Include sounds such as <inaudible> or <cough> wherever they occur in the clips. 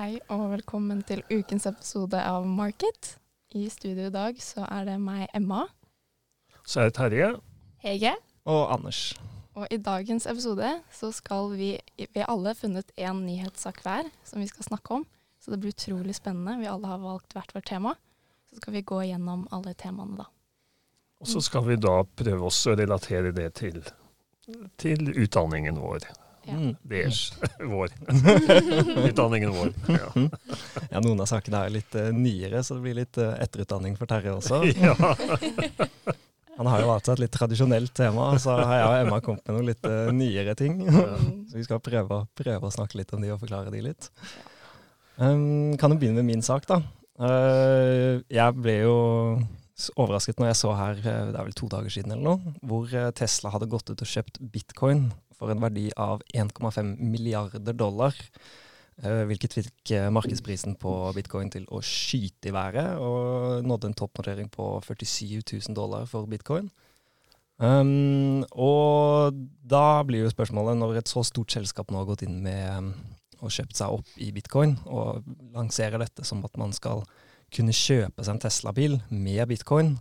Hei og velkommen til ukens episode av Market. I studio i dag så er det meg, Emma. Så er det Terje. Hege. Og Anders. Og i dagens episode så skal vi Vi har alle funnet én nyhetssak hver som vi skal snakke om. Så det blir utrolig spennende. Vi alle har valgt hvert vårt tema. Så skal vi gå gjennom alle temaene, da. Og så skal vi da prøve oss å relatere det til, til utdanningen vår. Ja. Mm. Deres. <laughs> Vår. <laughs> utdanningen vår. Ja. Ja, noen av sakene er litt uh, nyere, så det blir litt uh, etterutdanning for Terje også. <laughs> ja. Han har jo altså et litt tradisjonelt tema, så har jeg og Emma kommet med noen litt uh, nyere ting. Så vi skal prøve, prøve å snakke litt om de og forklare de litt. Um, kan jo begynne med min sak, da. Uh, jeg ble jo overrasket når jeg så her, det er vel to dager siden eller noe, hvor Tesla hadde gått ut og kjøpt bitcoin for en verdi av 1,5 milliarder dollar. eh, Hvilket fikk eh, markedsprisen på bitcoin til å skyte i været, og nådde en toppnotering på 47 000 dollar for bitcoin. Um, og da blir jo spørsmålet, når et så stort selskap nå har gått inn med um, og kjøpt seg opp i bitcoin, og lanserer dette som at man skal kunne kjøpe seg en Tesla-bil med bitcoin,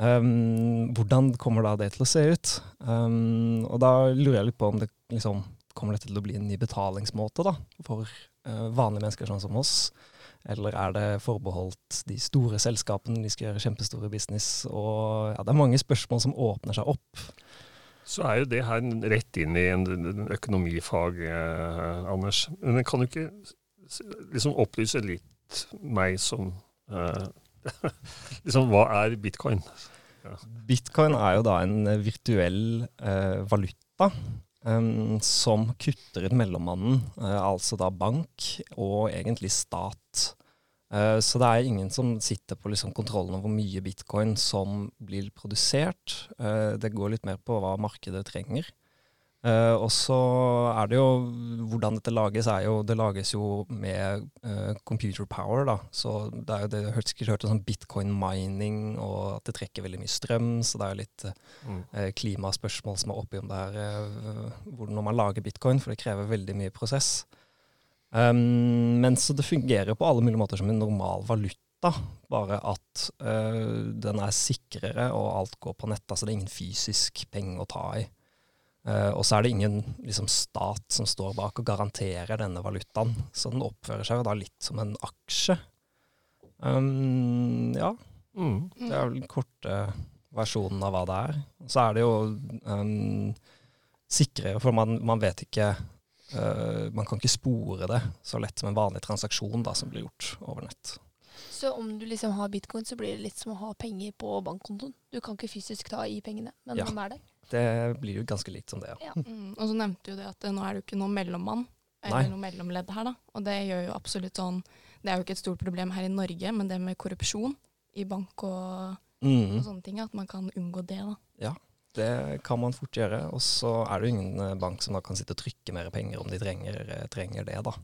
um, hvordan kommer da det til å se ut? Um, og da lurer jeg litt på om det liksom kommer dette til å bli en ny betalingsmåte da, for uh, vanlige mennesker sånn som oss? Eller er det forbeholdt de store selskapene, de skal gjøre kjempestore business? Og ja, det er mange spørsmål som åpner seg opp. Så er jo det her rett inn i en, en økonomifag, eh, Anders. Men kan du ikke liksom opplyse litt meg som eh, <laughs> Liksom, hva er bitcoin? Bitcoin er jo da en virtuell eh, valuta um, som kutter ut mellommannen, eh, altså da bank og egentlig stat. Eh, så det er ingen som sitter på liksom kontrollen over hvor mye bitcoin som blir produsert. Eh, det går litt mer på hva markedet trenger. Eh, og så er det jo Hvordan dette lages, er jo Det lages jo med uh, computer power, da. Så det er jo det sikkert hørt om sånn bitcoin mining, og at det trekker veldig mye strøm. Så det er jo litt eh, klimaspørsmål som er oppi om det her, når man lager bitcoin, for det krever veldig mye prosess. Um, men så det fungerer på alle mulige måter som en normal valuta, bare at den er sikrere, og alt går på nett. Altså det er ingen fysisk penger å ta i. Eh, og så er det ingen liksom, stat som står bak og garanterer denne valutaen, så den oppfører seg jo da litt som en aksje. Um, ja, Mm. det er vel den korte versjonen av hva det er. Så er det jo um, sikrere, for man, man vet ikke uh, Man kan ikke spore det så lett som en vanlig transaksjon da, som blir gjort over nett. Så om du liksom har bitcoin, så blir det litt som å ha penger på bankkontoen. Du kan ikke fysisk ta i pengene, men Ja. de er der. Det blir jo ganske likt som det. ja. Ja. Mm. Og så nevnte du det at eh, nå er det jo ikke noen mellommann, Nei. eller noe mellomledd her, da. Og det gjør jo absolutt sånn Det er jo ikke et stort problem her i Norge, men det med korrupsjon i bank og, Mm, og sånne ting, at man kan unngå det, da. Ja. det kan man fort gjøre. Og så er det jo ingen eh, bank som da kan sitte og trykke mer penger om de trenger, eh, trenger det, da.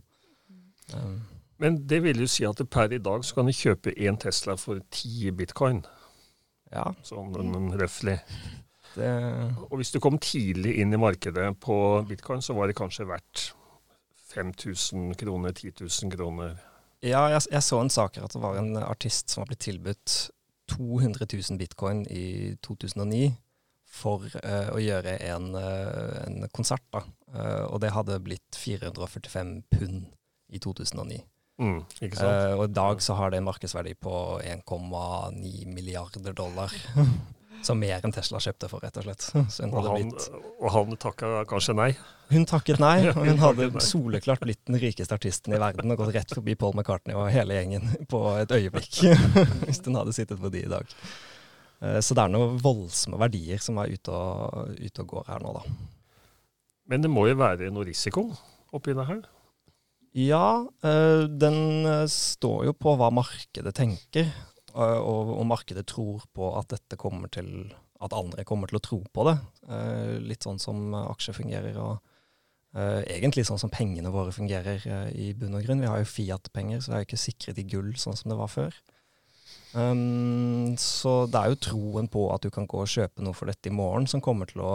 Um, Men det vil jo si at per i dag så kan du kjøpe én Tesla for ti bitcoin, ja, sånn røftlig. Det Og hvis du kom tidlig inn i markedet på bitcoin, så var det kanskje verdt 5000 kroner, 10 000 kroner. Ja, jeg, jeg så en sak her at det var en artist som var blitt tilbudt 200 000 bitcoin i 2009 for uh, å gjøre en, uh, en konsert. da. Uh, og det hadde blitt 445 pund i 2009. Mm? Eh, og i dag så har det en markedsverdi på 1,9 milliarder dollar. <laughs> Som mer enn Tesla kjøpte for, rett og slett. Og, han, blitt og han takka kanskje nei. Hun takket nei, <laughs> og hun hadde soleklart blitt den rikeste artisten i verden og gått rett forbi Paul McCartney og hele gjengen <laughs> på et øyeblikk, <laughs> hvis hun hadde sittet på de i dag. Eh, Så det er noen voldsomme verdier som er ute og, ute og går her nå, da. Men det må jo være noe risiko oppi det her. Ja, eh, den eh, står jo på hva markedet tenker, og og markedet tror på at dette kommer til at andre kommer til å tro på det. Eh, Litt sånn som aksjer fungerer, og eh, egentlig sånn som pengene våre fungerer eh, i bunn og grunn. Vi har jo Fiat-penger, så det er jo ikke sikret i gull sånn som det var før. Um, så det er jo troen på at du kan gå og kjøpe noe for dette i morgen, som kommer til å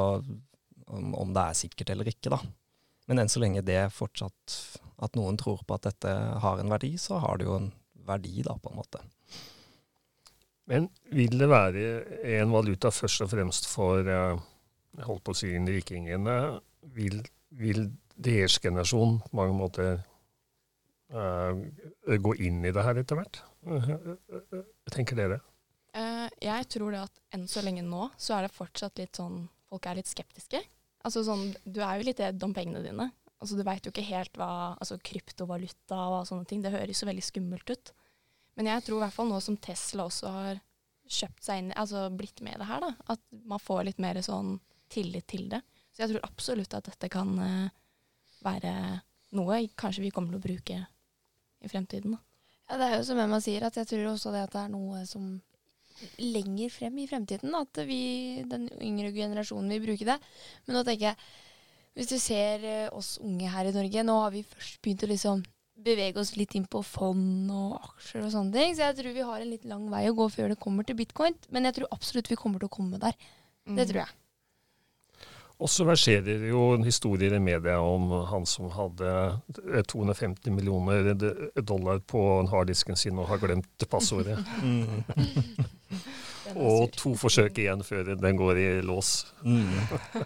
om, om det er sikkert eller ikke, da. Men enn så lenge det fortsatt At noen tror på at dette har en verdi, så har det jo en verdi, da, på en måte. Men vil det være en valuta først og fremst for eh, jeg holdt på å si rikingene? Vil, vil deres generasjon på mange måter uh, gå inn i det her etter hvert? Tenker dere? Uh, jeg tror det at enn så lenge nå, så er det fortsatt litt sånn Folk er litt skeptiske. Altså sånn, Du er jo litt redd om pengene dine. Altså Du veit jo ikke helt hva altså kryptovaluta og sånne ting. Det høres jo veldig skummelt ut. Men jeg tror i hvert fall nå som Tesla også har kjøpt seg inn, altså blitt med i det her, da, at man får litt mer sånn tillit til det. Så jeg tror absolutt at dette kan uh, være noe kanskje vi kommer til å bruke i fremtiden. Da. Ja, det er jo som Emma sier, at jeg tror også det at det er noe som lenger frem i fremtiden at vi, den yngre generasjonen, vil bruke det. Men nå tenker jeg, hvis du ser uh, oss unge her i Norge, nå har vi først begynt å liksom bevege oss litt inn på fond og aksjer og sånne ting. Så jeg tror vi har en litt lang vei å gå før det kommer til bitcoin. Men jeg tror absolutt vi kommer til å komme der. Mm. Det tror jeg. Og så verserer jo historier i media om han som hadde 250 millioner dollar på harddisken sin og har glemt passordet. <laughs> Mm. og to forsøk igjen før den går i lås. Mm.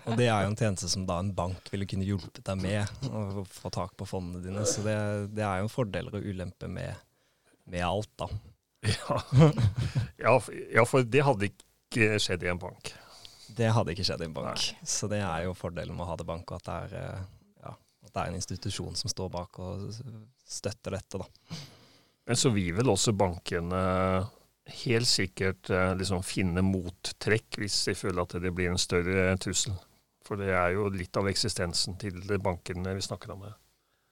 Og det er jo en tjeneste som da en bank ville kunne hjulpet deg med å få tak på fondene dine. Så det, det er jo fordeler og ulemper med, med alt, da. Ja. ja, for det hadde ikke skjedd i en bank. Det hadde ikke skjedd i en bank. Nei. Så det er jo fordelen med å ha det bank, og at det, er, eh, ja, at det er en institusjon som står bak og støtter dette. da. Men så vil vel også bankene helt sikkert eh, liksom finne mottrekk hvis de føler at det blir en større trussel. For det er jo litt av eksistensen til bankene vi snakker om her.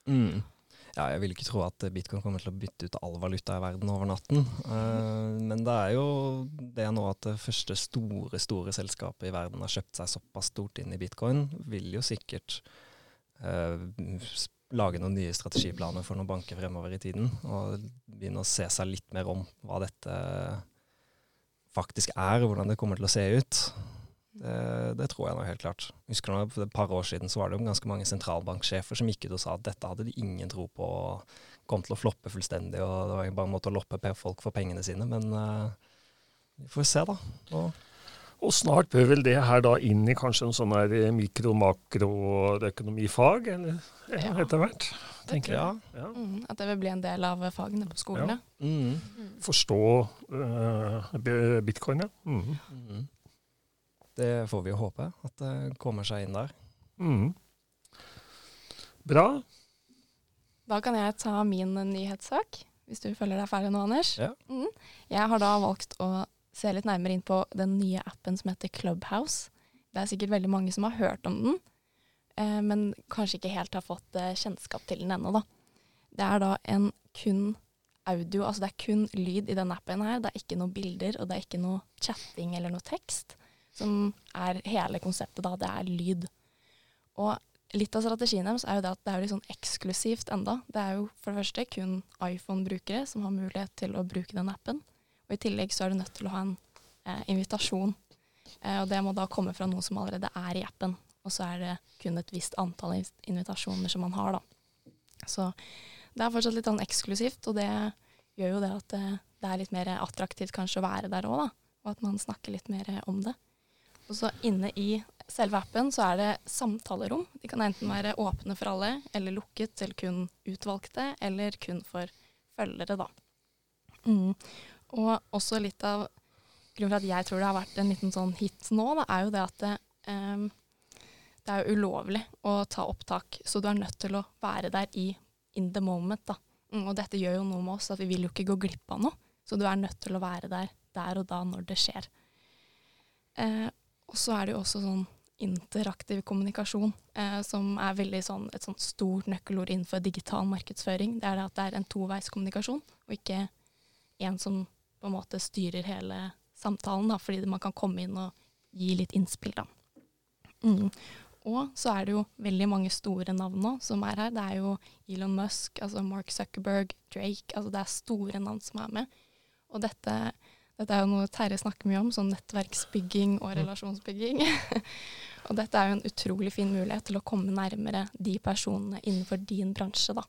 Mm. Ja, jeg vil ikke tro at bitcoin kommer til å bytte ut all valuta i verden over natten. Uh, men det er jo det nå at det første store, store selskapet i verden har kjøpt seg såpass stort inn i bitcoin, vil jo sikkert uh, lage noen nye strategiplaner for noen banker fremover i tiden. Og begynne å se seg litt mer om hva dette faktisk er, og hvordan det kommer til å se ut. Det, det, tror jeg nå helt klart. Husker nå, For et par år siden så var det jo ganske mange sentralbanksjefer som gikk ut og sa at dette hadde de ingen tro på og kom til å floppe fullstendig. og Det var bare en måte å loppe folk for pengene sine. Men uh, vi får se, da. Og, og, snart bør vel det her da inn i kanskje en sånn her mikro-makro-økonomifag, eller ja. etter hvert? tenker jeg. Ja. Mm, at det vil bli en del av fagene på skolen. Ja. Mm. Forstå uh, bitcoin, ja. Det får vi jo håpe, at det kommer seg inn der. Mm. Bra. Da kan jeg ta min nyhetssak, hvis du føler deg ferdig nå, Anders. Ja. Mm. Jeg har da valgt å se litt nærmere inn på den nye appen som heter Clubhouse. Det er sikkert veldig mange som har hørt om den, eh, men kanskje ikke helt har fått eh, kjennskap til den ennå, da. Det er da en kun audio, altså det er kun lyd i den appen her. Det er ikke noe bilder, og det er ikke noe chatting eller noe tekst som er hele konseptet, da. Det er lyd. Og litt av strategien deres er jo det at det er litt sånn eksklusivt enda. Det er jo for det første kun iPhone-brukere som har mulighet til å bruke den appen. Og i tillegg så er du nødt til å ha en eh, invitasjon. Eh, og det må da komme fra noen som allerede er i appen. Og så er det kun et visst antall invitasjoner som man har, da. Så det er fortsatt litt sånn eksklusivt, og det gjør jo det at det, eh, det er litt mer attraktivt kanskje å være der òg, da. Og at man snakker litt mer om det. Og så inne i selve appen så er det samtalerom. De kan enten være åpne for alle, eller lukket til kun utvalgte, eller kun for følgere, da. Mm. Og også litt av grunnen for at jeg tror det har vært en liten sånn hit nå, da, er jo det at det, um, det er jo ulovlig å ta opptak, så du er nødt til å være der i in the moment. da. Mm, og dette gjør jo noe med oss, at vi vil jo ikke gå glipp av noe. Så du er nødt til å være der der og da når det skjer. Eh, og så er det jo også sånn interaktiv kommunikasjon, eh, som er veldig sånn, et sånt stort nøkkelord innenfor digital markedsføring. Det er det at det er en toveiskommunikasjon, og ikke en som på en måte styrer hele samtalen, da, fordi man kan komme inn og gi litt innspill, da. Mm. Og så er det jo veldig mange store navn nå som er her. Det er jo Elon Musk, altså Mark Zuckerberg, Drake. Altså det er store navn som er med. Og dette dette er jo noe Terje snakker mye om, sånn nettverksbygging og mm. relasjonsbygging. <laughs> og dette er jo en utrolig fin mulighet til å komme nærmere de personene innenfor din bransje, da.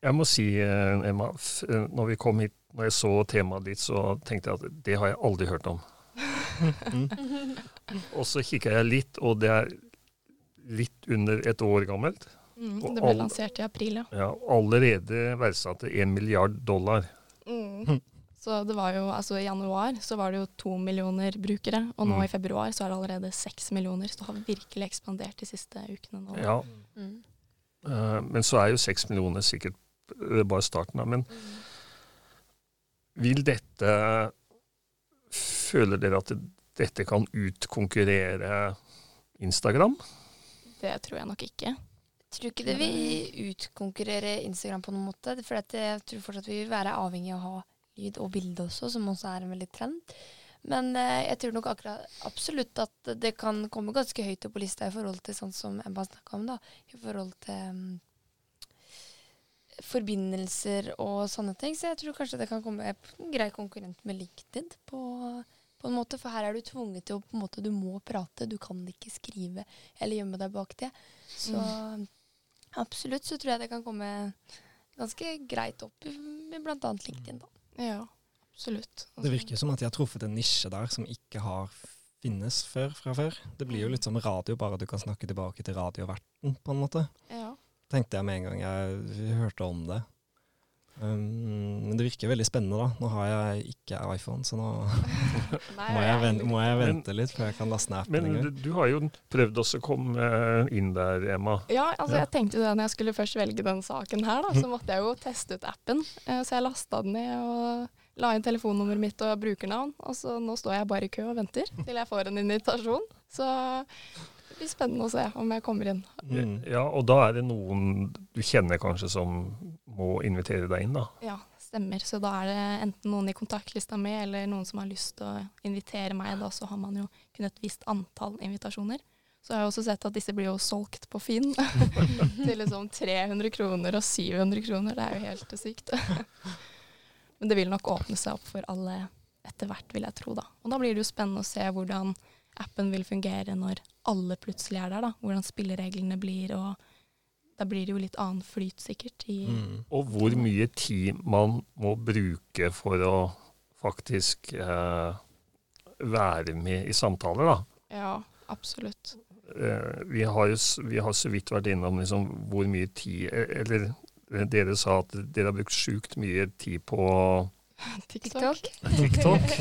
Jeg må si, eh, Emma, eh, når vi kom hit, når jeg så temaet ditt, så tenkte jeg at det har jeg aldri hørt om. Mm. <laughs> Og så kikka jeg litt, og det er litt under et år gammelt. Mm, det ble all, lansert i april, ja. Ja, allerede verdsatt til én milliard dollar. Mm. Så det var jo, altså I januar så var det jo to millioner brukere, og nå Mm. i februar så er det allerede seks millioner. Så det har virkelig ekspandert de siste ukene nå. Ja, Mm. Uh, Men så er jo seks millioner sikkert eh, bare starten. da. Men vil dette Føler dere at det, dette kan utkonkurrere Instagram? Det tror jeg nok ikke. Jeg tror ikke det vil utkonkurrere Instagram på noen måte. For jeg tror fortsatt vi vil være avhengig av å ha lyd og bilde også, som også er en veldig trend. Men eh, jeg tror nok akkurat absolutt at det kan komme ganske høyt opp på lista i forhold til sånn som Emma snakka om, da. I forhold til um, forbindelser og sånne ting. Så jeg tror kanskje det kan komme en grei konkurrent med LinkedIn på, på en måte. For her er du tvunget til å på en måte, Du må prate, du kan ikke skrive eller gjemme deg bak det. Så absolutt så tror jeg det kan komme ganske greit opp med bl.a. LinkedIn, da. Ja, absolutt. Det virker som at de har truffet en nisje der som ikke har finnes før fra før. Det blir jo litt som radio, bare du kan snakke tilbake til radioverten, på en måte. Ja. Tenkte jeg med en gang jeg hørte om det. Um, men det virker veldig spennende, da. Nå har jeg ikke iPhone, så nå <laughs> må jeg, vente, må jeg vente litt før jeg kan laste ned appen Men du, du har jo prøvd også å komme inn der, Emma. Ja, altså Ja. jeg tenkte jo det når jeg skulle først velge den saken her, da, så <laughs> måtte jeg jo teste ut appen. Eh, Så jeg lasta den ned og la inn telefonnummeret mitt og brukernavn. Og så nå står jeg bare i kø og venter til jeg får en invitasjon. Så det blir spennende å se om jeg kommer inn. Mm. Ja, og da er det noen du kjenner kanskje som må invitere deg inn, da. Ja, stemmer. Så da er det enten noen i kontaktlista mi, eller noen som har lyst til å invitere meg. Da så har man jo kun et visst antall invitasjoner. Så har jeg også sett at disse blir jo solgt på Finn <laughs> til liksom 300 kroner og 700 kroner. Det er jo helt sykt. <laughs> Men det vil nok åpne seg opp for alle etter hvert, vil jeg tro. da. Og da blir det jo spennende å se hvordan appen vil fungere når alle plutselig er der. da. Hvordan spillereglene blir, og da blir det jo litt annen flyt sikkert i Mm. Og hvor mye tid man må bruke for å faktisk eh, være med i samtaler, da. Ja, absolutt. Eh, vi, har vi har så vidt vært innom liksom, hvor mye tid eh, Eller eh, dere sa at dere har brukt sjukt mye tid på <laughs> TikTok. TikTok. <laughs>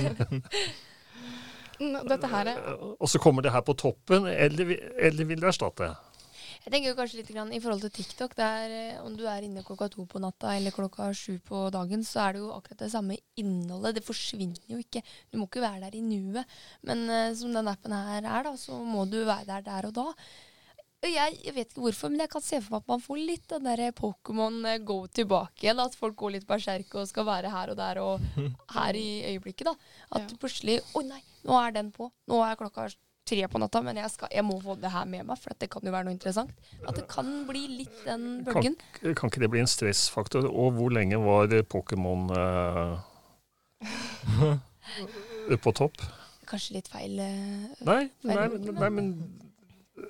Dette her er Eh, Og så kommer det her på toppen, eller, eller vil det erstatte? Jeg tenker jo kanskje litt grann, I forhold til TikTok, der eh, om du er inne klokka to på natta eller klokka sju på dagen, så er det jo akkurat det samme innholdet. Det forsvinner jo ikke. Du må ikke være der i nuet. Men uh, som den appen her er, da, så må du være der der og da. Jeg, jeg vet ikke hvorfor, men jeg kan se for meg at man får litt den der Pokémon eh, go tilbake igjen. At folk går litt berserk og skal være her og der og <laughs> her i øyeblikket. da. At Ja. du plutselig Oi, nei, nå er den på. Nå er klokka tre på natta, men jeg, skal, jeg må få det her med meg, for at det kan jo være noe interessant. At det kan bli litt den bølgen. Kan ikke det bli en stressfaktor? Og hvor lenge var Pokémon eh, <laughs> på topp? Kanskje litt feil eh, Nei, nei, men, nei men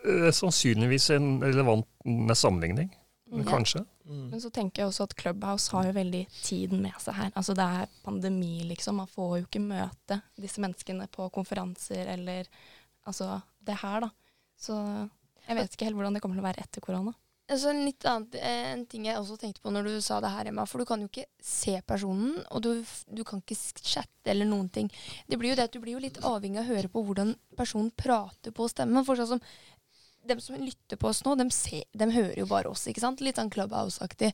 eh, sannsynligvis en relevant med sammenligning. Ja. Kanskje. Mm. Men så tenker jeg også at Clubhouse har jo veldig tiden med seg her. Altså det er pandemi, liksom. Man får jo ikke møte disse menneskene på konferanser eller altså det her, da. Så jeg vet ikke helt hvordan det kommer til å være etter korona. Altså en litt annet, eh, en ting jeg også tenkte på når du sa det her, Emma. For du kan jo ikke se personen, og du, du kan ikke chatte eller noen ting. Det blir jo det at Du blir jo litt avhengig av å høre på hvordan personen prater på stemmen. For sånn som dem som lytter på oss nå, dem, ser, dem hører jo bare oss. ikke sant? Litt sånn Clubhouse-aktig.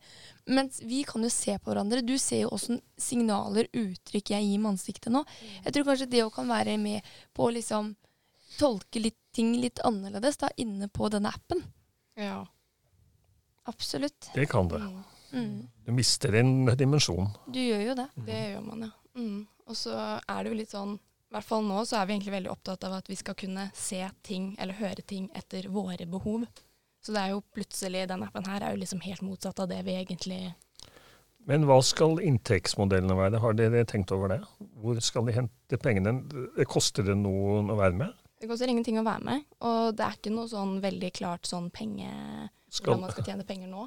Mens vi kan jo se på hverandre. Du ser jo åssen signaler, uttrykk jeg gir med ansiktet nå. Jeg tror kanskje det òg kan være med på liksom tolke litt ting litt annerledes da, inne på denne appen. Ja. Absolutt. Det kan det. Mm. Mm. Du mister en dimensjon. Du gjør jo det. Det gjør man, ja. Mm. Og så er det jo litt sånn I hvert fall nå så er vi egentlig veldig opptatt av at vi skal kunne se ting eller høre ting etter våre behov. Så det er jo plutselig Den appen her er jo liksom helt motsatt av det vi egentlig Men hva skal inntektsmodellene være? Har dere tenkt over det? Hvor skal de hente pengene? Koster det noen å være med? Det koster ingenting å være med, og det er ikke noe sånn veldig klart sånn penge Skal, hvordan man skal tjene penger nå.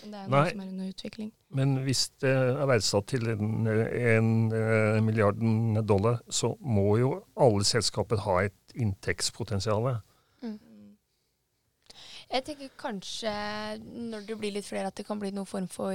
Men det er noe Nei. som er under utvikling. Men hvis det er verdsatt til en, en, uh, milliarden dollar, så må jo alle selskaper ha et inntektspotensial. Mm. Jeg tenker kanskje når det blir litt flere, at det kan bli noen form for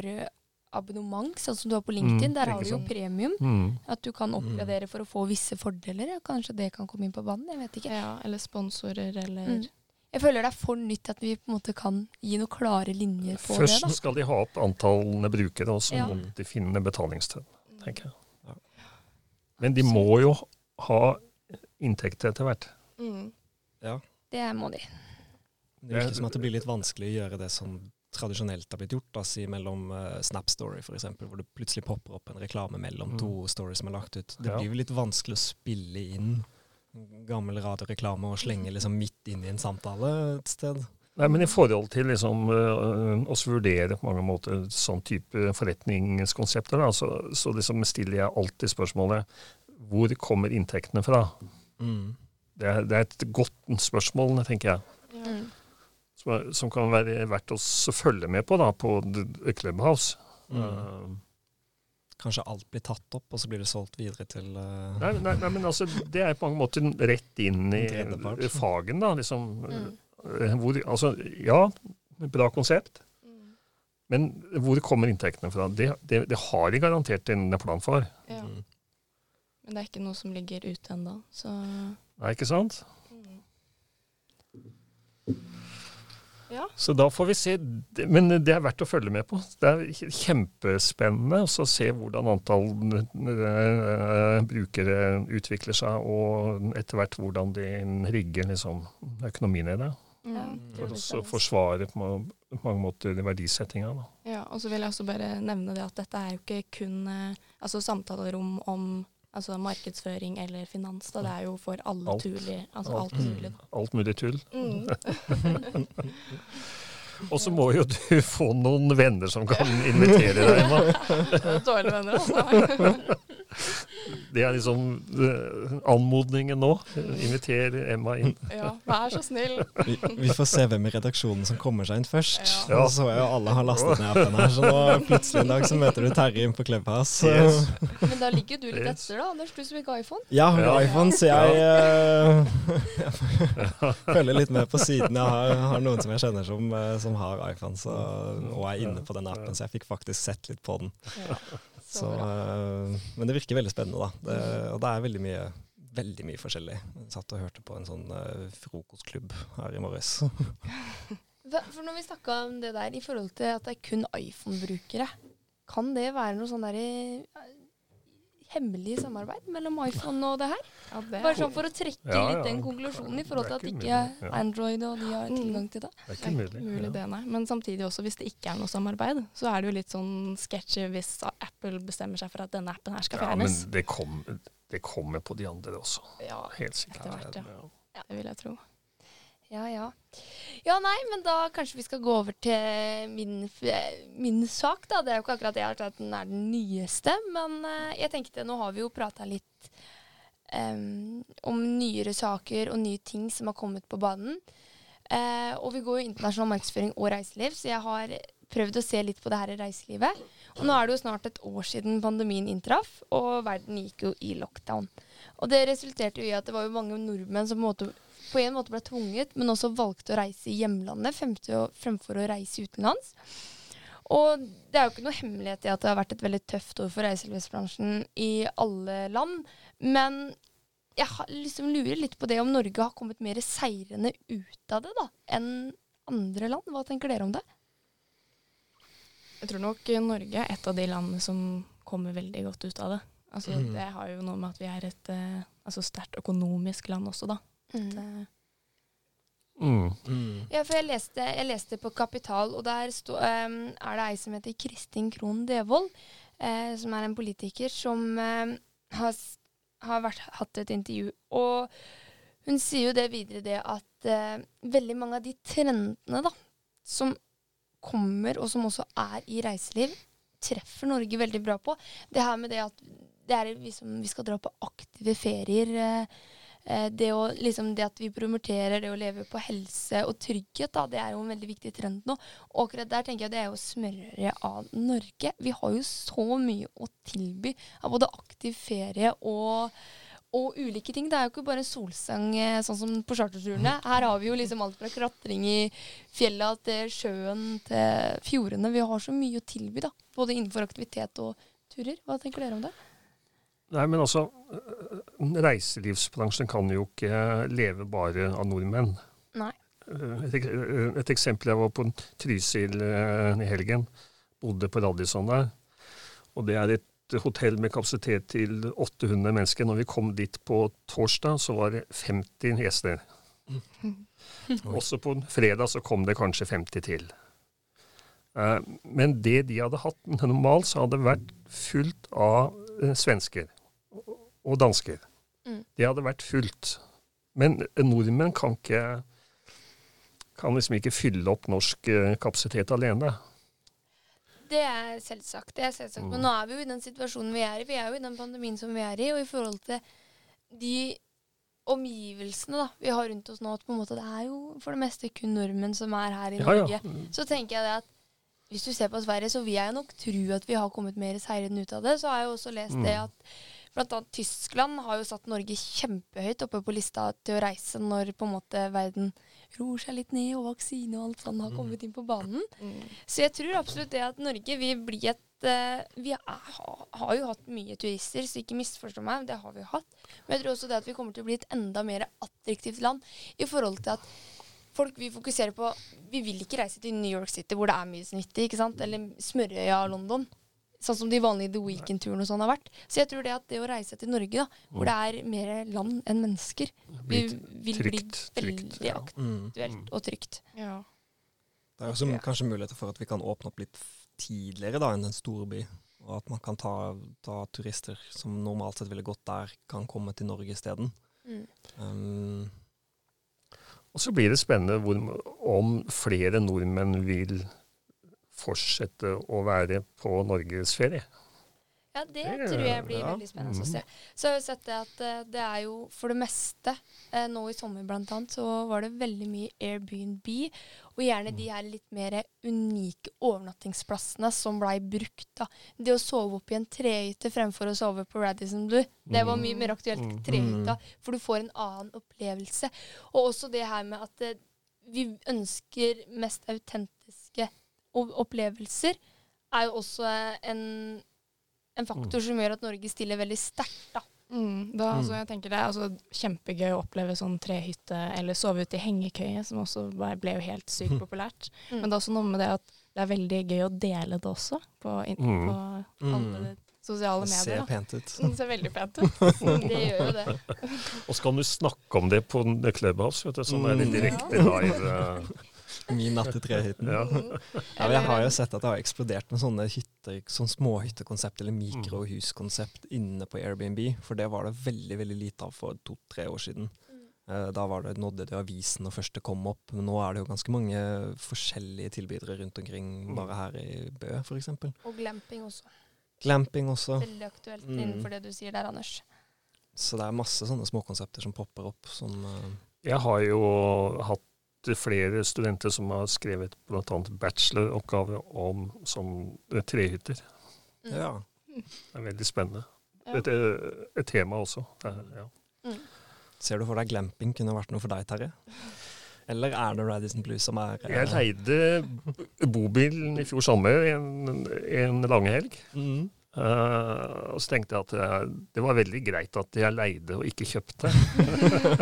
abonnement, sånn som du har på LinkedIn. Mm, Der har du jo sånn. premium. Mm. At du kan oppgradere for å få visse fordeler. Ja, kanskje det kan komme inn på banen. Jeg vet ikke. Ja, eller sponsorer, eller Mm. Jeg føler det er for nytt at vi på en måte kan gi noen klare linjer på Først det. skal de ha opp antallene brukere, og så Ja. må de finne betalingstid, tenker jeg. Ja. Men de må jo ha inntekter etter hvert. Mm. da. Det må de. Det virker som at det blir litt vanskelig å gjøre det som tradisjonelt har blitt gjort, da, si mellom uh, Snap Story f.eks., hvor det plutselig popper opp en reklame mellom Mm. to stories som er lagt ut. Det Ja. blir jo litt vanskelig å spille inn gammel radioreklame og slenge liksom midt inn i en samtale et sted. Nei, men i forhold til liksom, uh, oss vurdere på mange måter sånn type forretningskonsepter, da, så, så liksom stiller jeg alltid spørsmålet hvor kommer inntektene fra? Mm. Det er, det er et godt spørsmål, tenker jeg, Mm. Som, er, som kan være verdt å følge med på da, på Clubhouse. Mm. Uh, Kanskje alt blir tatt opp, og så blir det solgt videre til uh, nei, nei, nei, men altså, det er på mange måter rett inn i fagen, da. Liksom, Mm. eh, hvor, altså, ja, bra konsept, Mm. men hvor kommer inntektene fra? Det, det, det har de garantert en plan for. Ja. mm. Men det er ikke noe som ligger ute ennå, så Nei, ikke sant? mm. Ja. Så da får vi se. Men det er verdt å følge med på. Det er kjempespennende å se hvordan antall eh, brukere utvikler seg, og etter hvert hvordan de rigger liksom, økonomien i det. Mm. Ja. For blir å forsvare på mange måter verdisettinga. Ja, og så vil jeg også bare nevne det at dette er jo ikke kun eh, altså samtalerom om altså markedsføring eller finans. Da. Det er jo for alle Alt. tulig, altså Alt. alt mulig. Alt mulig tull. Mm. <laughs> Og så må jo du få noen venner som kan invitere deg, <laughs> Dårlige venner, altså. <laughs> Det er liksom eh, anmodningen nå. Inviter Emma inn. Ja, vær så snill. vi, vi får se hvem i redaksjonen som kommer seg inn først. Ja. Nå så er jo alle har lastet ned appen her, så nå plutselig en dag så møter du Terje inn på Clubhouse. Yes. Men da ligger du litt Yes. etter, da, Anders. Du som ikke har iPhone. Ja, jeg har Ja. iPhone, så jeg, ja. <laughs> jeg følger litt med på siden. Jeg har, har noen som jeg kjenner som, eh, som har iPhone, så, og er inne på den appen, så jeg fikk faktisk sett litt på den. Ja, så eh, men det virker veldig spennende, da. Det, og det er veldig mye, veldig mye forskjellig. Jeg satt og hørte på en sånn uh, frokostklubb her i morges. <laughs> For når vi snakka om det der i forhold til at det er kun iPhone-brukere, kan det være noe sånn der eh, hemmelig samarbeid mellom iPhone og det her? Ja, det Bare sånn for å trekke Ja, litt den konklusjonen i forhold til at ikke ikke mulig. Android og de har Mm. tilgang til det. Det er det er ikke mulig Ja. det, nei. Men samtidig også, hvis det ikke er noe samarbeid, så er det jo litt sånn sketchy hvis Apple bestemmer seg for at denne appen her skal Ja, men fjernes. det, kom, det kommer på de andre også. Ja, Helt sikkert. Etter hvert, ja. det vil jeg tro. Ja, ja. Ja, nei, men da kanskje vi skal gå over til min, min sak, da. Det er jo ikke akkurat det at den er den nyeste, men uh, jeg tenkte nå har vi jo prata litt um, om nyere saker og nye ting som har kommet på banen. Uh, og vi går jo internasjonal markedsføring og reiseliv, så jeg har prøvd å se litt på det her i reiselivet. Og nå er det jo snart et år siden pandemien inntraff, og verden gikk jo i lockdown. Og det resulterte jo i at det var jo mange nordmenn som på en måte, på en måte ble tvunget, men også valgte å reise i hjemlandet fremfor å, reise utenlands. Og det er jo ikke noe hemmelighet i at det har vært et veldig tøft år for reiselivsbransjen i alle land. Men jeg liksom lurer litt på det om Norge har kommet mer seirende ut av det da, enn andre land. Hva tenker dere om det? Jeg tror nok Norge er et av de landene som kommer veldig godt ut av det. Altså, Mm. Det har jo noe med at vi er et eh, altså sterkt økonomisk land også, da. Det, Mm. Mm. Ja, for jeg leste, jeg leste på Kapital, og der stå, um, er det ei som heter Kristin Krohn Devold, uh, som er en politiker som uh, har, har vært, hatt et intervju. Og hun sier jo det videre, det at uh, veldig mange av de trendene da, som kommer, og som også er i reiseliv, treffer Norge veldig bra på. Det her med det at det er liksom, vi skal dra på aktive ferier. Eh, Eh, det, å, liksom, det at vi promoterer det å leve på helse og trygghet, da, det er jo en veldig viktig trend nå. Og akkurat der tenker jeg det er jo smørere av Norge. Vi har jo så mye å tilby av både aktiv ferie og og ulike ting. Det er jo ikke bare solseng eh, sånn som på charterturene. Her har vi jo liksom alt fra klatring i fjella til sjøen til fjordene. Vi har så mye å tilby, da. Både innenfor aktivitet og turer. Hva tenker dere om det? Nei, men altså, øh, reiselivsbransjen kan jo ikke leve bare av nordmenn. Nei. Et, et eksempel, jeg var på Trysil i helgen. Bodde på Radisson der. Og det er et hotell med kapasitet til 800 mennesker. Når vi kom dit på torsdag, så var det 50 gjester. <laughs> Også på fredag så kom det kanskje 50 til. Eh, Men det de hadde hatt normalt, så hadde det vært fullt av eh, svensker og- dansker. Mm. Det hadde vært fullt. Men nordmenn kan ikke kan liksom ikke fylle opp norsk eh, kapasitet alene. Det er selvsagt. det er selvsagt. Men Mm. nå er vi jo i den situasjonen vi er i. Vi er jo i den pandemien som vi er i. Og i forhold til de omgivelsene da, vi har rundt oss nå, at på en måte det er jo for det meste kun nordmenn som er her i Ja, Norge. ja. Så tenker jeg det at hvis du ser på Sverige, så vil jeg nok tro at vi har kommet mer seirende ut av det. Så har jeg også lest Mm. det at blant annet Tyskland har jo satt Norge kjempehøyt oppe på lista til å reise når på en måte verden roer seg litt ned, og vaksine og alt sånt har kommet inn på banen. Så jeg tror absolutt det at Norge vil bli et eh, Vi er, har jo hatt mye turister, så ikke misforstå meg, det har vi jo hatt. Men jeg tror også det at vi kommer til å bli et enda mer attraktivt land i forhold til at folk vil fokusere på Vi vil ikke reise til New York City hvor det er mye snittig, ikke sant? eller Smørøya og London. Sånn som de vanlige The Weekend-turene og sånn har vært. Så jeg tror det at det å reise til Norge, da, hvor det er mer land enn mennesker, vil, vil trygt, bli trygt, veldig ja. Mm. aktuelt og trygt. Ja. Det er også kanskje muligheter for at vi kan åpne opp litt tidligere da enn en storby. Og at man kan ta, ta turister som normalt sett ville gått der, kan komme til Norge isteden. Mm. Um, Og så blir det spennende hvor, om flere nordmenn vil fortsette å være på norgesferie. Ja, det Det- tror jeg blir ja. veldig spennende å Mhm. se. Så har jeg sett det at eh, det er jo for det meste eh, Nå i sommer blant annet så var det veldig mye Airbnb, og gjerne de her litt mer unike overnattingsplassene som blei brukt. da. Det å sove opp i en trehytte fremfor å sove på Radisson Blue, det var mye mer aktuelt Mm. trehytta, for du får en annen opplevelse. Og også det her med at eh, vi ønsker mest autentiske o- opplevelser, er jo også eh, en en faktor som gjør at Norge stiller veldig sterkt. da. Mm, da, Mm. altså, jeg tenker Det er altså kjempegøy å oppleve sånn trehytte, eller sove ute i hengekøye, som også ble, ble jo helt sykt populært. Mm. Men det er også noe med det at det er veldig gøy å dele det også, på, in, Mm. på Mm. alle sosiale det ser medier. da. pent ut. Mm, Det ser veldig pent ut. <laughs> Det gjør jo det. Og så kan du snakke om det på The Clubhouse, vet du, sånn er det Mm. direkte live. <laughs> <laughs> Min natt i trehytten. Ja. Ja, jeg har jo sett at det har eksplodert med sånne hytter, sånn småhyttekonsept eller mikrohuskonsept inne på Airbnb. For det var det veldig veldig lite av for to-tre år siden. Eh, Da var det, nådde det avisen når først det kom opp. Men nå er det jo ganske mange forskjellige tilbydere rundt omkring, Mm. bare her i Bø f.eks. Og glamping også. Glamping også. Veldig aktuelt Mm. innenfor det du sier der, Anders. Så det er masse sånne småkonsepter som popper opp. Som, uh Jeg har jo hatt flere studenter som har skrevet bl.a. bacheloroppgave om som eh, trehytter. Mm. ja. Det er veldig spennende. Ja. Et, eh, et tema også. Er- Ja. Ser du for deg glamping kunne vært noe for deg, Terje? Eller er det Radisson Blues som er eh, Jeg leide bobilen i fjor sommer en, en langhelg. mm. Uh, og så tenkte jeg at det, det var veldig greit at jeg leide og ikke kjøpte.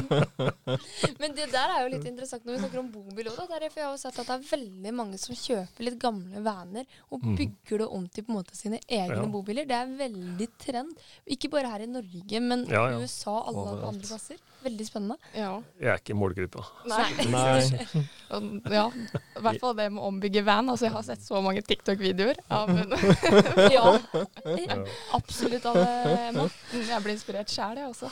<laughs> Men det der er jo litt interessant når vi snakker om bobil òg. For jeg har jo sett at det er veldig mange som kjøper litt gamle vaner og Mhm. bygger det om til på en måte sine egne Ja. bobiler. Det er veldig trend. Ikke bare her i Norge, men Ja, ja. i USA alle Overalt. andre plasser. Veldig spennende. Ja. Jeg er ikke i målgruppa. Nei. Nei. <laughs> Ja. I hvert fall det med å ombygge van. Altså, jeg har sett så mange TikTok-videoer av <laughs> Ja, <laughs> Ja. absolutt alle Emma. Jeg blir inspirert sjæl, jeg også.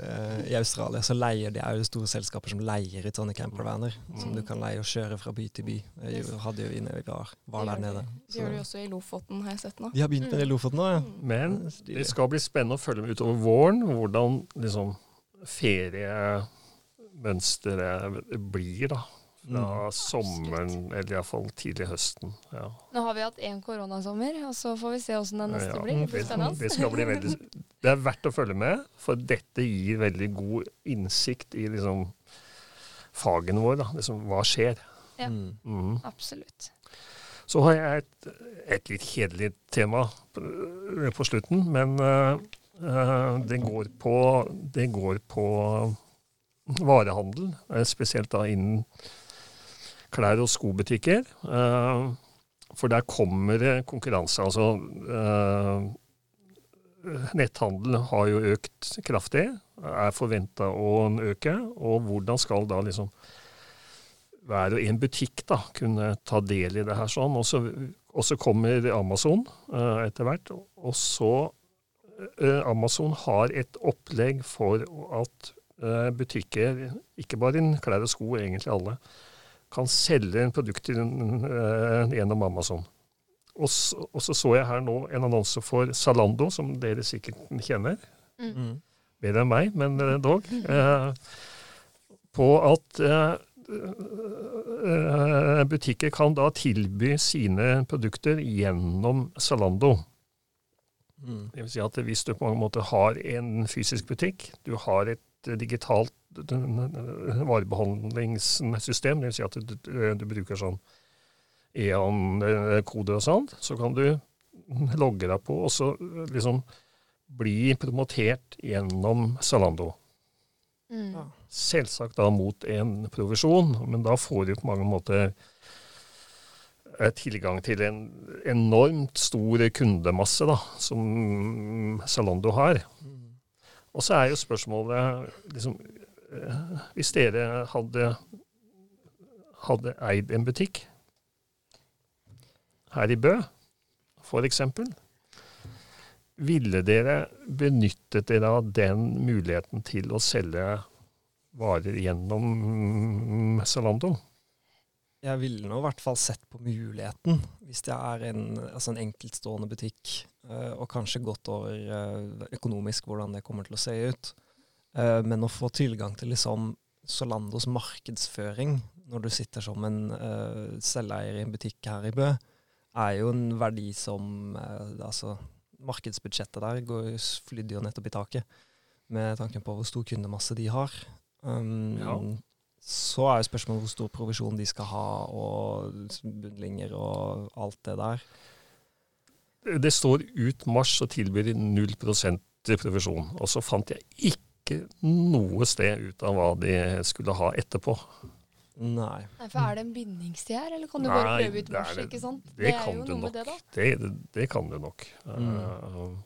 Eh, I Australia så leier de er jo store selskaper som leier ut sånne campervaner. Som Mm. du kan leie og kjøre fra by til by. Jeg hadde jo inne var, var der nede. De gjør det jo også i Lofoten, har jeg sett nå. De har begynt med det i Lofoten nå, ja. Men det skal bli spennende å følge med utover våren hvordan liksom feriemønsteret blir, da. Fra Mm. sommeren, eller iallfall tidlig høsten. Ja. Nå har vi hatt én koronasommer, og så får vi se åssen den neste Ja, blir. Det blir det, det skal bli veldig Det er verdt å følge med, for dette gir veldig god innsikt i liksom fagene våre. Da. Liksom, hva skjer? Ja. Mm. Mhm. Absolutt. Så har jeg et, et litt kjedelig tema på, på slutten, men eh, det, går på, det går på varehandel, eh, spesielt da innen klær- og skobutikker. Eh, for der kommer det konkurranse. Altså eh, netthandel har jo økt kraftig, er forventa å øke. Og hvordan skal da liksom hver og en butikk da, kunne ta del i det her sånn. Og så, kommer Amazon eh, etter hvert. Og så eh, Amazon har et opplegg for at eh, butikker, ikke bare innen klær og sko, egentlig alle, kan selge produkter eh, gjennom Amazon. Og så, og så så jeg her nå en annonse for Zalando, som dere sikkert kjenner Mm. Bedre enn meg, men eh, dog, eh, på at eh, eh, butikker kan da tilby sine produkter gjennom Zalando. Mm. Det vil si at hvis du på mange måter har en fysisk butikk, du har et eh, digitalt eh, varebehandlingssystem, det vil si at du, du bruker sånn EAN-kode og sånt, så kan du logge deg på og så eh, liksom bli promotert gjennom Zalando. Mm. Selvsagt da mot en provisjon, men da får du på mange måter eh, tilgang til en enormt stor kundemasse da, som Zalando har. Og så er jo spørsmålet liksom, eh, Hvis dere hadde, hadde eid en butikk her i Bø, eksempel, ville dere benyttet dere av den muligheten til å selge varer gjennom Zalando? Jeg ville nå i hvert fall sett på muligheten, hvis det er en, altså en enkeltstående butikk, uh, og kanskje gått over uh, økonomisk hvordan det kommer til å se ut. Uh, men å få tilgang til liksom Solandos markedsføring når du sitter som en selveier i en butikk her i Bø, er jo en verdi som altså, Markedsbudsjettet der går, flydde jo nettopp i taket, med tanken på hvor stor kundemasse de har. Um, Ja. Så er jo spørsmålet hvor stor provisjon de skal ha, og bunnlinjer og alt det der. Det står ut mars og tilbyr 0% provisjon. Og så fant jeg ikke noe sted ut av hva de skulle ha etterpå. Nei. Nei, for Er det en bindingstid her, eller kan du bare prøve ut er mars? det- ikke sant? det er kan jo du noe nok. med det, da. Det, det, det kan du nok. Mm. Uh,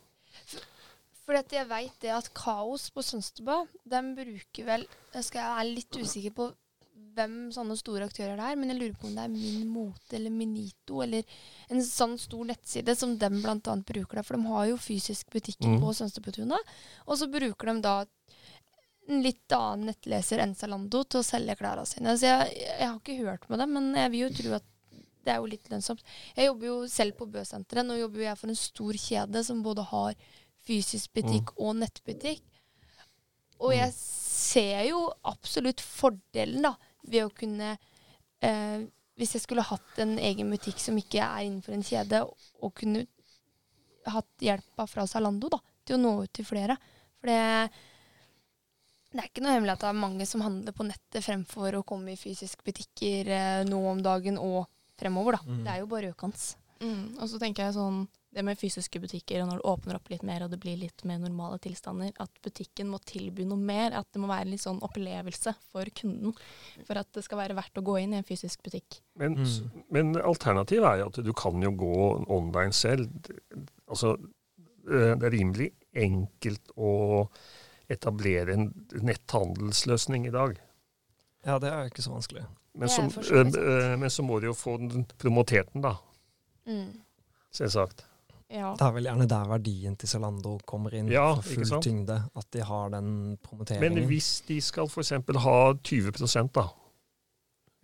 Fordi jeg veit det at Kaos på Sønstebø, de bruker vel Jeg skal jeg er litt usikker på hvem sånne store aktører det er, men jeg lurer på om det er Min Mote eller Minito eller en sånn stor nettside som de bl.a. bruker der. For de har jo fysisk butikken Mm. på Sønstebøtunet. Og så bruker de da en litt annen nettleser enn Zalando til å selge klærne sine. Så jeg, jeg har ikke hørt med dem, men jeg vil jo tro at det er jo litt lønnsomt. Jeg jobber jo selv på Bøsenteret. Nå jobber jo jeg for en stor kjede som både har fysisk butikk og nettbutikk. Og jeg ser jo absolutt fordelen da, ved å kunne eh, Hvis jeg skulle hatt en egen butikk som ikke er innenfor en kjede, og kunne hatt hjelpa fra Zalando da, til å nå ut til flere. For det, det er ikke noe hemmelig at det er mange som handler på nettet fremfor å komme i fysiske butikker eh, nå om dagen og fremover. da. Mm. Det er jo bare økende. Mm. Og så tenker jeg sånn det med fysiske butikker, og når det åpner opp litt mer og det blir litt mer normale tilstander, at butikken må tilby noe mer. At det må være en litt sånn opplevelse for kunden for at det skal være verdt å gå inn i en fysisk butikk. Men, Mm. men alternativet er jo at du kan jo gå online selv. Altså, eh, det er rimelig enkelt å etablere en netthandelsløsning i dag. Ja, det er jo ikke så vanskelig. Men så, sant. eh, men så må du jo få den, promotert den, da. Mm. Selvsagt. Ja. Det er vel gjerne der verdien til Zalando kommer inn Ja, for full tyngde. At de har den promoteringen. Men hvis de skal f.eks. ha 20% da,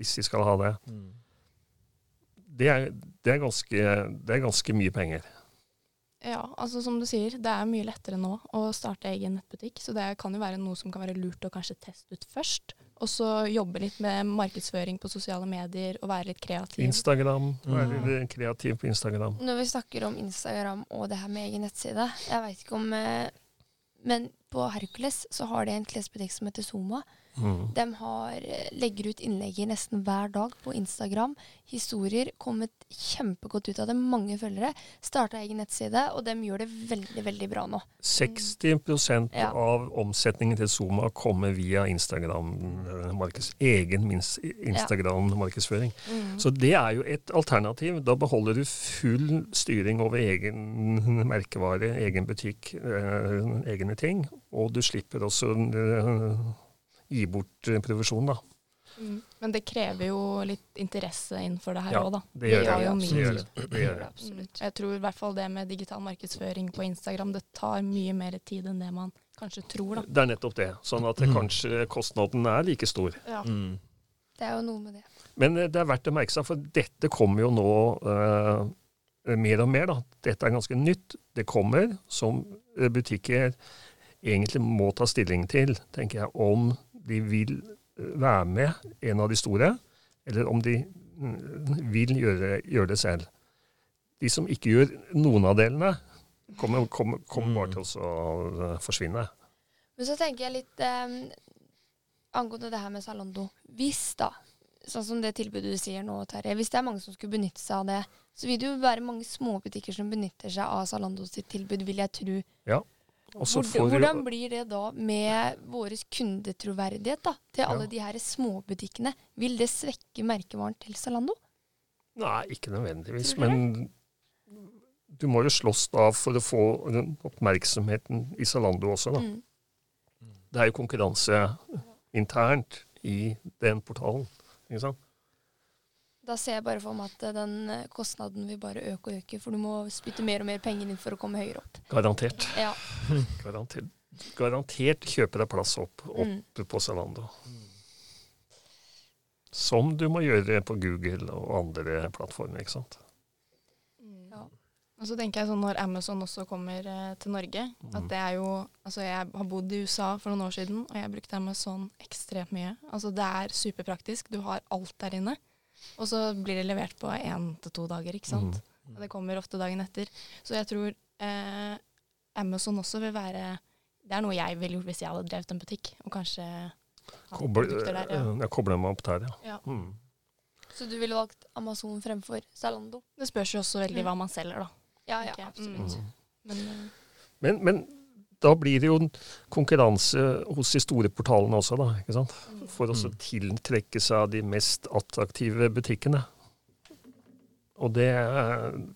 hvis de skal ha det, mm. det er, det er, ganske, det er ganske mye penger. Ja, altså som du sier, det er mye lettere nå å starte egen nettbutikk. Så det kan jo være noe som kan være lurt å kanskje teste ut først. Og så jobbe litt med markedsføring på sosiale medier og være litt kreativ. Instagram. Være Mm. litt kreativ på Instagram. Når vi snakker om Instagram og det her med egen nettside Jeg veit ikke om eh, Men på Hercules så har de en klesbutikk som heter Zoma. Mm. De har, eh, legger ut innlegger nesten hver dag på Instagram. Historier. Kommet kjempegodt ut av det. Mange følgere. Starta egen nettside, og de gjør det veldig, veldig bra nå. 60 Ja. av omsetningen til Zoma kommer via Instagram, eh, markeds, egen Instagram-markedsføring. Så det er jo et alternativ. Da beholder du full styring over egen merkevare, egen butikk, eh, egne ting. Og du slipper også gi bort eh, provisjon, da. Mm. Men det krever jo litt interesse innenfor det her Ja, da. Det gjør det. Det gjør det. Det gjør. Absolutt. Jeg tror i hvert fall det med digital markedsføring på Instagram, det tar mye mer tid enn det man kanskje tror, da. Det er nettopp det. Sånn at Mm. kanskje kostnaden er like stor. Ja. Mm. Det er jo noe med det. Men eh, det er verdt å merke seg, for dette kommer jo nå uh, mer og mer. da. Dette er ganske nytt. Det kommer som butikker egentlig må ta stilling til, tenker jeg, om de vil eh, være med, en av de store, eller om de mm, vil gjøre, gjøre det selv. De som ikke gjør noen av delene, kommer, kommer, kommer bare til å eh, forsvinne. Men så tenker jeg litt eh, angående det her med Zalando. Hvis da, sånn som det tilbudet du sier nå, Terje, hvis det er mange som skulle benytte seg av det, så vil det jo være mange småbutikker som benytter seg av Zalando sitt tilbud, vil jeg tro. Så Hvordan, hvordan blir det da med vår kundetroverdighet da, til alle Ja. de her småbutikkene? Vil det svekke merkevaren til Zalando? Nei, ikke nødvendigvis. Men du må jo slåss da for å få oppmerksomheten i Zalando også, da. Mm. Det er jo konkurranse internt i den portalen. Ikke sant? Da ser jeg bare for meg at eh, den eh, kostnaden vil bare øke og øke, for du må spytte mer og mer penger inn for å komme høyere opp. Garantert. Ja. <laughs> Garantert, garantert kjøper deg plass opp, opp Mm. på Zalando. Som du må gjøre på Google og andre plattformer, ikke sant. Ja. Og så tenker jeg sånn når Amazon også kommer eh, til Norge, at Mm. det er jo Altså jeg har bodd i USA for noen år siden, og jeg brukte Amazon ekstremt mye. Altså det er superpraktisk. Du har alt der inne. Og så blir det levert på én til to dager, ikke sant. Mm. Det kommer ofte dagen etter. Så jeg tror eh, Amazon også vil være Det er noe jeg ville gjort hvis jeg hadde drevet en butikk, og kanskje Koble, der. Ja. jeg kobler meg opp der, ja. Ja. Mm. Så du ville valgt Amazon fremfor Zalando? Det spørs jo også veldig Mm. hva man selger, da. Ja, ja, absolutt. Mm. Men eh, Men, men da blir det jo en konkurranse hos de store portalene også, da. ikke sant? For å Mm. tiltrekke seg de mest attraktive butikkene. Og det,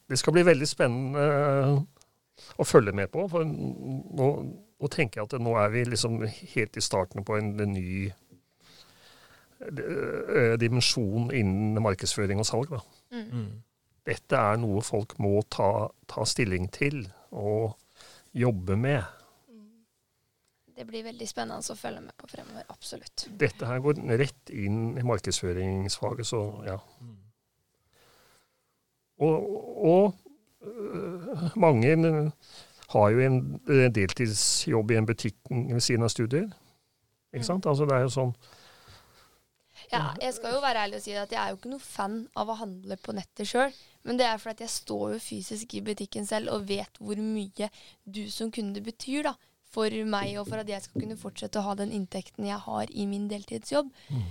det skal bli veldig spennende å følge med på. For nå, nå tenker jeg at nå er vi liksom helt i starten på en, en ny eh, dimensjon innen markedsføring og salg. Da. Mm. Mm. Dette er noe folk må ta, ta stilling til og jobbe med. Det blir veldig spennende å følge med på fremover. Absolutt. Dette her går rett inn i markedsføringsfaget, så ja. Mm. Og, og øh, mange har jo en deltidsjobb i en butikk ved siden av studier. Ikke sant? Altså det er jo sånn Ja, jeg skal jo være ærlig og si at jeg er jo ikke noe fan av å handle på nettet sjøl. Men det er fordi jeg står jo fysisk i butikken selv og vet hvor mye du som kunde betyr da, for meg, og for at jeg skal kunne fortsette å ha den inntekten jeg har i min deltidsjobb. Mm.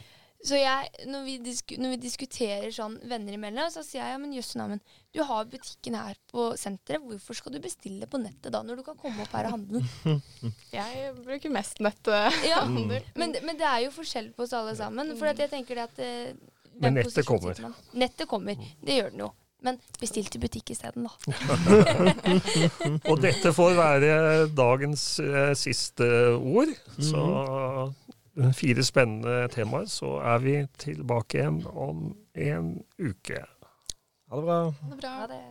Så jeg, når vi, disku, når vi diskuterer sånn venner imellom, så sier jeg ja, men jøss neimen, du har butikken her på senteret, hvorfor skal du bestille på nettet da, når du kan komme opp her og handle? <laughs> jeg bruker mest netthandel. Ja, Mm. men, men det er jo forskjell på oss alle sammen. For at jeg tenker det at eh, Men nettet kommer. Nettet kommer. Det gjør den jo. Men bestill til butikk isteden, da. <laughs> Og dette får være dagens eh, siste ord. Så fire spennende temaer, så er vi tilbake igjen om en uke. Ha det bra. Ha det bra. Ha det.